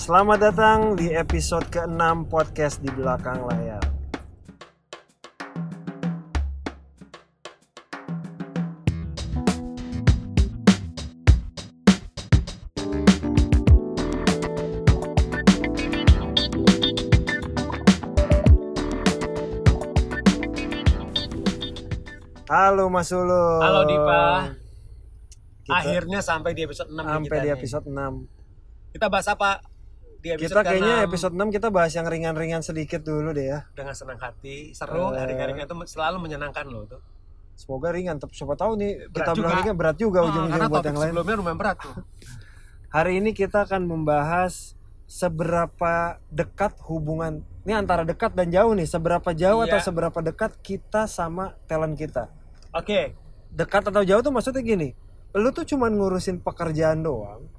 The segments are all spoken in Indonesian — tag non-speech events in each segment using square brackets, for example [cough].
Selamat datang di episode ke-6 podcast di belakang layar. Halo Mas Ulu. Halo Dipa. Kita Akhirnya sampai di episode 6 nih sampai kita di nih. episode 6. Kita bahas apa? Di episode Kita kayaknya ke-6 episode 6 kita bahas yang ringan-ringan sedikit dulu deh ya. dengan senang hati, seru, Eh. hari-harinya itu selalu menyenangkan loh tuh. Semoga ringan, tapi siapa tahu nih Berat kita juga. ringan berat juga Ah, ujung-ujung buat yang lain. sebelumnya lumayan berat tuh. [laughs] Hari ini kita akan membahas seberapa dekat hubungan ini antara dekat dan jauh nih, seberapa jauh Iya. atau seberapa dekat kita sama talent kita. Oke, Dekat atau jauh tuh maksudnya gini, lu tuh cuman ngurusin pekerjaan doang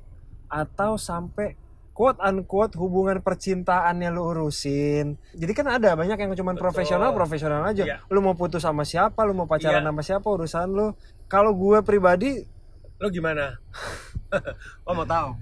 atau sampai quote unquote hubungan percintaannya lu urusin. Jadi kan ada banyak yang cuman Betul. profesional profesional aja. Iya. Lu mau putus sama siapa, lu mau pacaran Iya. sama siapa urusan lu. Kalau gue pribadi lo gimana? [laughs] oh mau tahu?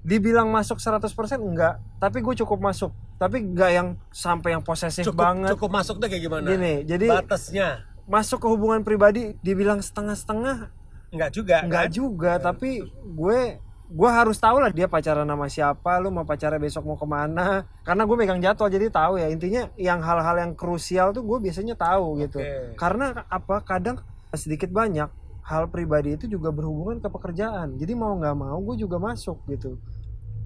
dibilang masuk 100% enggak, tapi gue cukup masuk. Tapi enggak yang sampai yang posesif Cukup banget. cukup masuk deh kayak gimana? Gini, jadi Batasnya masuk ke hubungan pribadi dibilang setengah-setengah enggak juga enggak kan? juga, tapi gue gue harus tahu lah dia pacaran sama siapa, lu mau pacarnya besok mau ke mana. Karena gue megang jadwal jadi tahu ya. Intinya yang hal-hal yang krusial tuh gue biasanya tahu gitu. Karena apa? Kadang sedikit banyak hal pribadi itu juga berhubungan ke pekerjaan. Jadi mau nggak mau gue juga masuk gitu.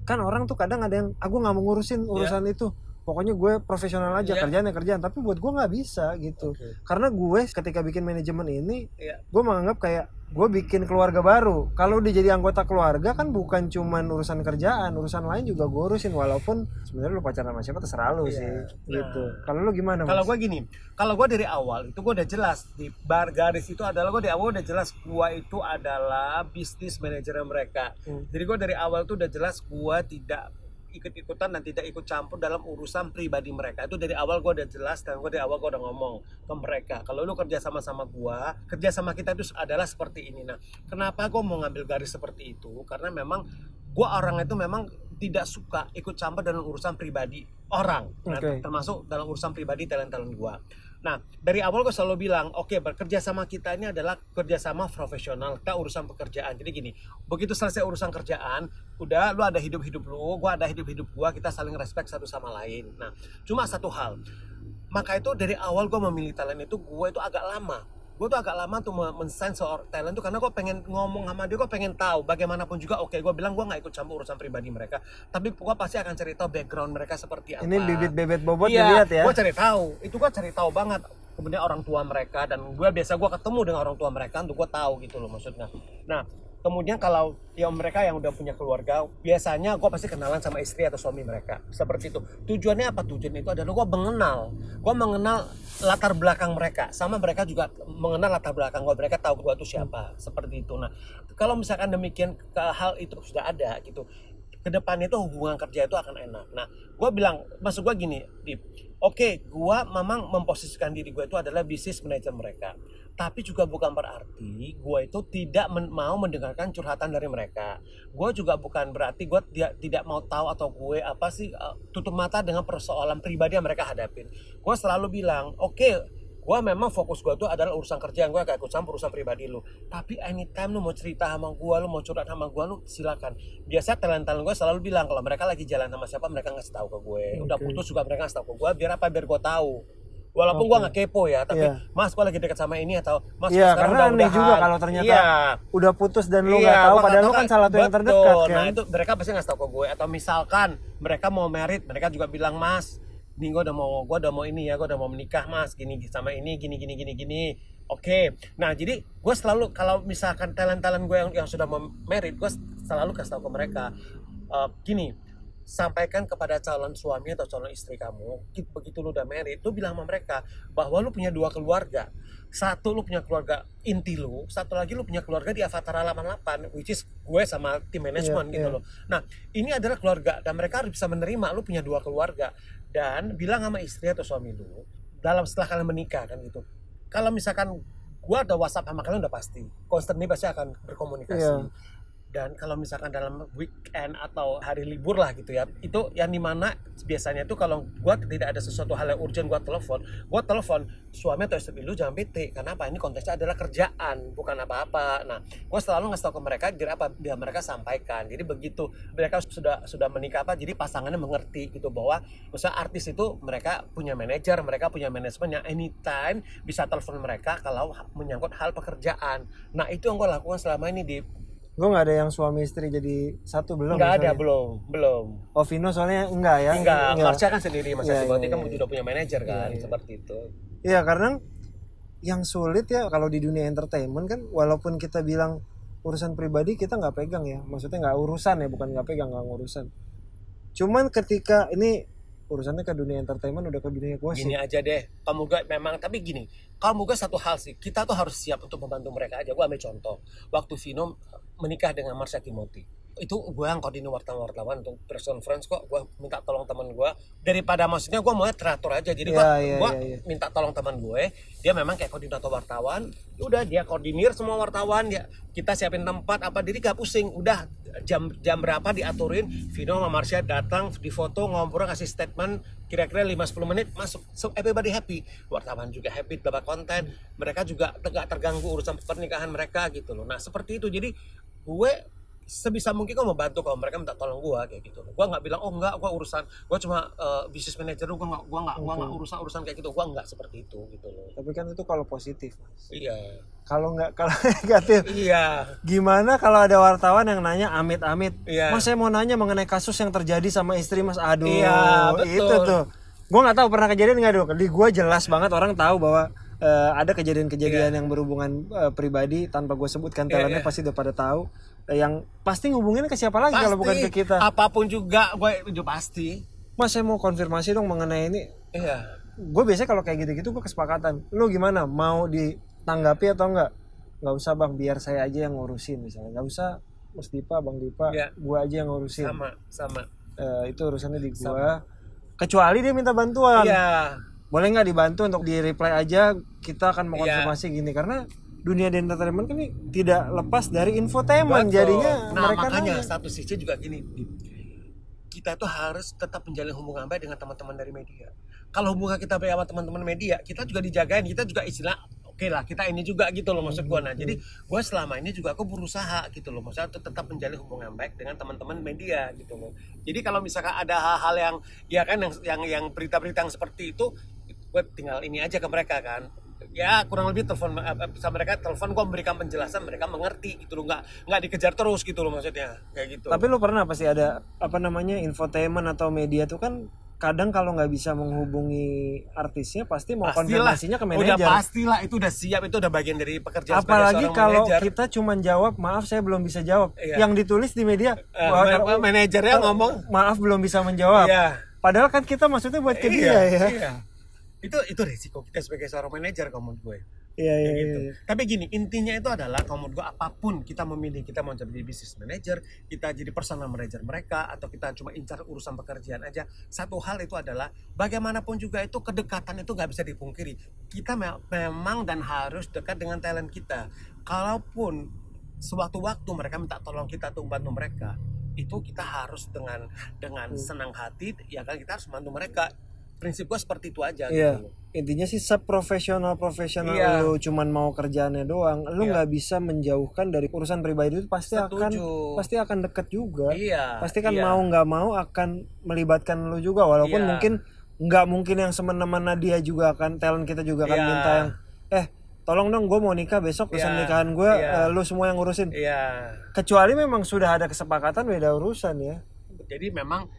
Kan orang tuh kadang ada yang aku nggak mau ngurusin urusan itu. Pokoknya gue profesional aja Iya. kerjaan ya kerjaan. Tapi buat gue nggak bisa gitu. Oke. Karena gue ketika bikin manajemen ini, Iya. gue menganggap kayak gue bikin keluarga baru. Kalau udah jadi anggota keluarga kan bukan cuman urusan kerjaan, urusan lain juga gue urusin. Walaupun sebenarnya lu pacaran sama siapa terserah lu Iya. sih, Nah. gitu. Kalau lu gimana? Kalau gue gini, kalau gue dari awal itu gue udah jelas di bar garis itu adalah gue dari awal udah jelas gue itu adalah bisnis manajer mereka. Hmm. Jadi gue dari awal tuh udah jelas gue tidak ikut-ikutan dan tidak ikut campur dalam urusan pribadi mereka. Itu dari awal gue udah jelas dan gue dari awal gue udah ngomong ke mereka. Kalau lu kerja sama sama gue kerja sama kita itu adalah seperti ini. Nah kenapa gue mau ngambil garis seperti itu? Karena memang gue orang itu memang tidak suka ikut campur dalam urusan pribadi orang. Nah, Oke. termasuk dalam urusan pribadi talent-talent gue Nah, dari awal gue selalu bilang, oke bekerja sama kita ini adalah kerjasama profesional, kita urusan pekerjaan. Jadi gini, begitu selesai urusan kerjaan, udah lu ada hidup-hidup lu, gue ada hidup-hidup gue, kita saling respect satu sama lain. Nah, cuma satu hal, maka itu dari awal gue memilih talent itu, gue itu agak lama. Gue tuh agak lama tuh men-sense seorang talent tuh karena gue pengen ngomong sama dia, gue pengen tahu bagaimanapun juga. Oke, gue bilang gue nggak ikut campur urusan pribadi mereka, tapi gue pasti akan cari tahu background mereka seperti apa Ini bibit-bibit bobot iya, dilihat ya. Gue cari tahu, itu gue cari tahu banget. Kemudian orang tua mereka dan gue biasa gue ketemu dengan orang tua mereka untuk gue tahu gitu loh maksudnya. Nah kemudian kalau yang mereka yang udah punya keluarga, biasanya gue pasti kenalan sama istri atau suami mereka seperti itu. Tujuannya apa? Tujuannya itu adalah gue mengenal, gue mengenal latar belakang mereka, sama mereka juga mengenal latar belakang gue. Mereka tahu gue itu siapa, seperti itu. Nah kalau misalkan demikian hal itu sudah ada gitu, ke depan itu hubungan kerja itu akan enak. Nah, gue bilang, maksud gue gini, Dip, oke, gue memang memposisikan diri gue itu adalah bisnis manajer mereka. Tapi juga bukan berarti gue itu tidak men- mau mendengarkan curhatan dari mereka. Gue juga bukan berarti gue tidak tidak mau tahu atau gue apa sih uh, tutup mata dengan persoalan pribadi yang mereka hadapin. Gue selalu bilang, oke, gue memang fokus gue tuh adalah urusan kerjaan gue gak ikut campur urusan pribadi lu. Tapi anytime lu mau cerita sama gue lu mau curhat sama gue lu silakan. Biasa talent talent gue selalu bilang kalau mereka lagi jalan sama siapa mereka ngasih tahu ke gue. Udah Oke. putus juga mereka ngasih tahu ke gue biar apa? Biar gue tahu. Walaupun gue Oke. nggak kepo ya tapi Iya. mas gue lagi dekat sama ini atau mas Iya, sekarang karena udah aneh juga kalau ternyata iya. Udah putus dan lu Iya, nggak tahu, gua padahal lu kan tahu salah satu yang terdekat kan. Nah itu mereka pasti ngasih tahu ke gue. Atau misalkan mereka mau merit, mereka juga bilang mas, nih gue udah mau gue udah mau ini ya, gue udah mau menikah mas, gini sama ini, gini gini gini gini. Oke, nah jadi gue selalu kalau misalkan talent talent gue yang yang sudah mau merit, gue selalu kasih tahu ke mereka, eh, gini, sampaikan kepada calon suami atau calon istri kamu begitu lu udah married lu bilang sama mereka bahwa lu punya dua keluarga satu lu punya keluarga inti lu satu lagi lu punya keluarga di Avatar 88 which is gue sama tim manajemen Iya, gitu iya. loh nah ini adalah keluarga dan mereka harus bisa menerima lu punya dua keluarga dan bilang sama istri atau suami lu dalam setelah kalian menikah kan gitu kalau misalkan gua ada WhatsApp sama kalian udah pasti constantly pasti akan berkomunikasi Iya. Dan kalau misalkan dalam weekend atau hari libur lah gitu ya itu yang di mana biasanya tuh kalau gua tidak ada sesuatu hal yang urgent gua telepon gua telepon suami atau istri lu jangan bete. Karena apa? Ini konteksnya adalah kerjaan bukan apa-apa. Nah gua selalu ngasih tau ke mereka jadi apa? Biar mereka sampaikan. Jadi begitu mereka sudah sudah menikah apa jadi pasangannya mengerti gitu bahwa misalnya artis itu mereka punya manajer mereka punya manajemen yang anytime bisa telepon mereka kalau menyangkut hal pekerjaan. Nah itu yang gue lakukan selama ini di gue nggak ada yang suami istri jadi satu belum nggak ada belum belum. Oh Vino soalnya enggak ya? Enggak Marsha kan sendiri Mas. Iya, Adi berarti iya, kan iya. udah punya manajer kan Iya, iya. seperti itu. Iya karena yang sulit ya kalau di dunia entertainment kan walaupun kita bilang urusan pribadi kita nggak pegang ya. Maksudnya nggak urusan ya bukan nggak pegang nggak urusan cuman ketika ini urusannya ke dunia entertainment udah ke dunia gosip gini aja deh kamu gak memang tapi gini kamu gak satu hal sih kita tuh harus siap untuk membantu mereka aja. Gue ambil contoh waktu Vino menikah dengan Marsha Timothy itu gue yang koordinir wartawan-wartawan untuk press conference kok. Gue minta tolong teman gue daripada maksudnya gue mau teratur aja. Jadi gue Iya, iya, gua iya, minta tolong teman gue. Dia memang kayak koordinator wartawan. Udah dia koordinir semua wartawan. Dia kita siapin tempat apa. Diri gak pusing. Udah jam jam berapa diaturin. Vino sama Marsha datang di foto ngobrol kasih statement. Kira-kira 5-10 menit masuk so everybody happy. Wartawan juga happy dapat konten. Mereka juga tegak terganggu urusan pernikahan mereka gitu loh. Nah seperti itu. Jadi gue sebisa mungkin gue membantu kalau mereka minta tolong gue kayak gitu. Loh gue nggak bilang oh enggak gue urusan gue cuma eh, bisnis manajer gue nggak gue nggak gue nggak urusan urusan kayak gitu. Gue nggak seperti itu gitu loh. Tapi kan itu kalau positif Mas. iya. Kalau nggak kalau [laughs] negatif iya. gimana kalau ada wartawan yang nanya amit-amit Iya. mas saya mau nanya mengenai kasus yang terjadi sama istri mas. Aduh Iya, betul. itu tuh. Gue nggak tahu pernah kejadian nggak dong di gue jelas banget orang tahu bahwa eh, ada kejadian-kejadian yang berhubungan eh, pribadi tanpa gue sebutkan Iya, talentnya iya. pasti udah pada tahu yang pasti ngubungin ke siapa lagi kalau bukan ke kita? apa pun juga gue udah pasti. Mas saya mau konfirmasi dong mengenai ini. Iya. Gue biasanya kalau kayak gitu-gitu gue kesepakatan lu gimana? Mau ditanggapi atau enggak? Nggak usah bang biar saya aja yang ngurusin misalnya. Nggak usah Mas Dipa Bang Dipa Iya. gue aja yang ngurusin. Sama sama. Eh, itu urusannya di gua. Kecuali dia minta bantuan. Iya. Boleh nggak dibantu untuk di reply aja? Kita akan mau konfirmasi gini karena dunia di entertainment kan ini tidak lepas dari infotainment Betul. jadinya nah mereka makanya nanya. satu sisi juga gini. Kita tuh harus tetap menjalin hubungan baik dengan teman-teman dari media. Kalau hubungan kita baik sama teman-teman media kita juga dijagain. Kita juga istilah oke lah kita ini juga gitu loh maksud gua. Nah jadi gua selama ini juga aku berusaha gitu loh. Maksudnya untuk tetap menjalin hubungan baik dengan teman-teman media gitu loh. Jadi kalau misalkan ada hal-hal yang ya kan yang yang yang berita-berita yang seperti itu gue tinggal ini aja ke mereka kan ya kurang lebih telepon eh, eh, sama mereka telepon gue memberikan penjelasan mereka mengerti gitu loh. Nggak nggak dikejar terus gitu loh maksudnya. Kayak gitu. Tapi lu pernah pasti ada apa namanya infotainment atau media tuh kan kadang kalau nggak bisa menghubungi artisnya pasti mau pastilah. konfirmasinya ke udah manajer. pastilah itu udah siap itu udah bagian dari pekerjaan apalagi kalau manajer. kita cuman jawab maaf saya belum bisa jawab. Iya. yang ditulis di media Eh, wah, ma- kalau- manajernya ngomong. maaf belum bisa menjawab. Iya. Padahal kan kita maksudnya buat ke dia iya, ya. iya. Itu itu risiko kita sebagai seorang manajer kalau menurut gue iya iya Kayak iya gitu. Tapi gini, intinya itu adalah kalau menurut gue apa pun kita memilih kita mau jadi business manager, kita jadi personal manager mereka atau kita cuma incar urusan pekerjaan aja. Satu hal itu adalah bagaimanapun juga itu kedekatan itu nggak bisa dipungkiri. Kita me- memang dan harus dekat dengan talent kita. Kalaupun sewaktu-waktu mereka minta tolong kita untuk membantu mereka, itu kita harus dengan dengan Hmm. senang hati ya kan kita harus membantu mereka. Prinsip gue seperti itu aja Iya. gitu. intinya sih seprofesional profesional Iya. lu cuman mau kerjaannya doang lu Iya. nggak bisa menjauhkan dari urusan pribadi itu pasti akan Setuju. pasti akan deket juga Iya. pasti kan iya. mau nggak mau akan melibatkan lu juga walaupun Iya. mungkin nggak mungkin yang semena-mena dia juga akan talent kita juga akan Iya. minta yang eh tolong dong gue mau nikah besok pesan Iya. nikahan gue Iya. lu semua yang ngurusin Iya. kecuali memang sudah ada kesepakatan beda urusan ya jadi memang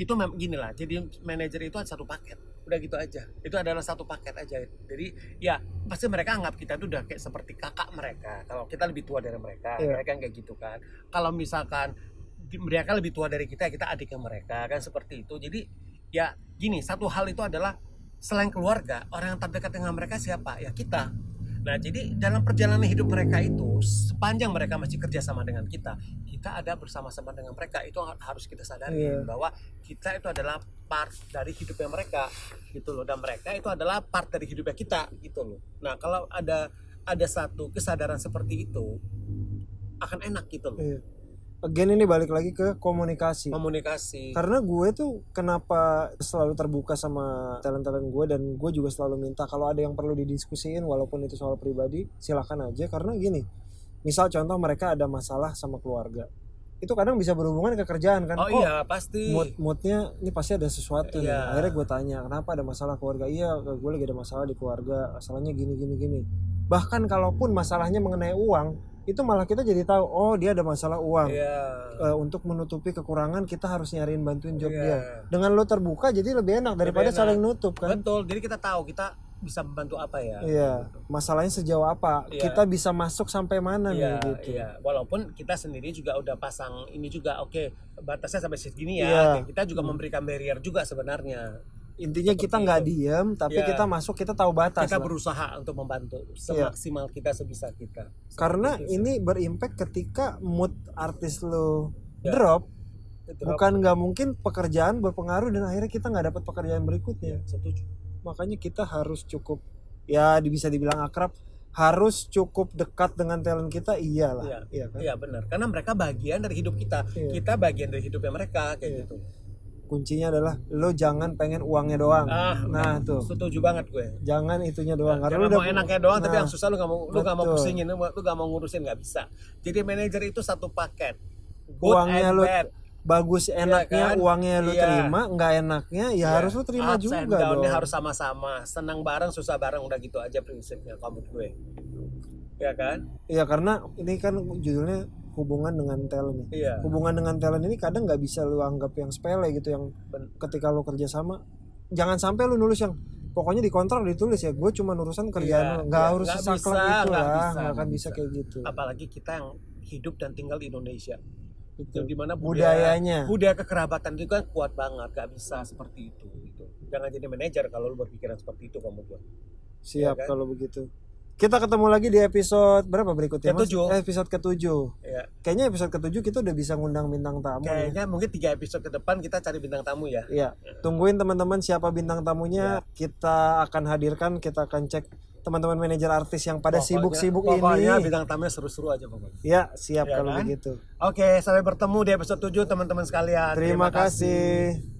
itu mem gini lah jadi manajer itu ada satu paket. Udah gitu aja. Itu adalah satu paket aja. Jadi ya pasti mereka anggap kita itu udah kayak seperti kakak mereka. Kalau kita lebih tua dari mereka Iya. mereka kayak gitu kan. Kalau misalkan mereka lebih tua dari kita kita adiknya mereka kan seperti itu. Jadi ya gini satu hal itu adalah selain keluarga orang yang terdekat dengan mereka siapa? Ya kita nah jadi dalam perjalanan hidup mereka itu sepanjang mereka masih kerja sama dengan kita kita ada bersama-sama dengan mereka itu ha- harus kita sadari Iya. bahwa kita itu adalah part dari hidupnya mereka gitu loh dan mereka itu adalah part dari hidupnya kita gitu loh nah kalau ada ada satu kesadaran seperti itu akan enak gitu loh Iya. Again ini balik lagi ke komunikasi. Komunikasi. Karena gue tuh kenapa selalu terbuka sama talent-talent gue dan gue juga selalu minta kalau ada yang perlu didiskusiin walaupun itu soal pribadi silakan aja. Karena gini misal contoh mereka ada masalah sama keluarga. Itu kadang bisa berhubungan ke kerjaan kan. Oh Kok iya pasti. mood moodnya ini pasti ada sesuatu nih. Iya. akhirnya gue tanya kenapa ada masalah keluarga? Iya gue lagi ada masalah di keluarga. Masalahnya gini gini gini. Bahkan kalaupun masalahnya mengenai uang itu malah kita jadi tahu oh dia ada masalah uang iya Eh, untuk menutupi kekurangan kita harus nyariin bantuin job Iya. dia dengan lo terbuka jadi lebih enak daripada enak. saling nutup kan betul jadi kita tahu kita bisa membantu apa ya iya masalahnya sejauh apa Iya. kita bisa masuk sampai mana Iya, nih gitu iya. Walaupun kita sendiri juga udah pasang ini juga, oke batasnya sampai segini ya. Iya. Kayak Kita juga memberikan barrier juga sebenarnya. Intinya kita nggak diem tapi Iya. kita masuk kita tahu batas kita lah. berusaha untuk membantu semaksimal kita sebisa kita. Seperti karena sih. ini berimpact ketika mood artis lo Ya. drop bukan nggak mungkin pekerjaan berpengaruh dan akhirnya kita nggak dapat pekerjaan berikutnya setuju. makanya kita harus cukup ya bisa dibilang akrab harus cukup dekat dengan talent kita iyalah Iya. iya kan Iya benar. Karena mereka bagian dari hidup kita. Iya. Kita bagian dari hidupnya mereka kayak Iya. gitu. Kuncinya adalah lo jangan pengen uangnya doang Ah, nah tuh setuju banget gue. jangan itunya doang karena Jangan lo mau enaknya doang tapi nah, yang susah lu gak mau lu gak mau pusingin lu, lu gak mau ngurusin nggak bisa. Jadi manajer itu satu paket. Good Uangnya and bad. bagus enaknya kan? uangnya lo Iya. terima nggak enaknya ya Iya. harus lo terima Ups and juga down-nya dong harus sama-sama. Senang bareng, susah bareng udah gitu aja prinsipnya kamu gue. Ya kan? Iya karena ini kan judulnya hubungan dengan talent ya. Iya. Hubungan dengan talent ini kadang nggak bisa lu anggap yang sepele gitu yang Ben- ketika lu kerja sama jangan sampai lu nulis yang pokoknya di kontrak ditulis ya gue cuma urusan kerjaan Iya, lu nggak iya, harus sesaklek itu nggak lah nggak akan bisa bisa. kayak gitu Apalagi kita yang hidup dan tinggal di Indonesia. Di mana budaya budayanya budaya kekerabatan itu kan kuat banget, gak bisa seperti itu gitu. Jangan jadi manajer kalau lu berpikiran seperti itu kamu gue. siap Iya kan? kalau begitu kita ketemu lagi di episode berapa berikutnya Mas? Ketujuh. Eh, episode ketujuh Ya. kayaknya episode ketujuh kita udah bisa ngundang bintang tamu ya. Kayaknya mungkin tiga episode ke depan kita cari bintang tamu ya. Iya, tungguin teman-teman siapa bintang tamunya. Iya. Kita akan hadirkan, kita akan cek teman-teman manajer artis yang pada Pokoknya- sibuk-sibuk Pokoknya ini. bintang tamunya seru-seru aja pokoknya. Ya, siap Iya kalau kan? begitu. Oke, sampai bertemu di episode 7 teman-teman sekalian. Terima kasih.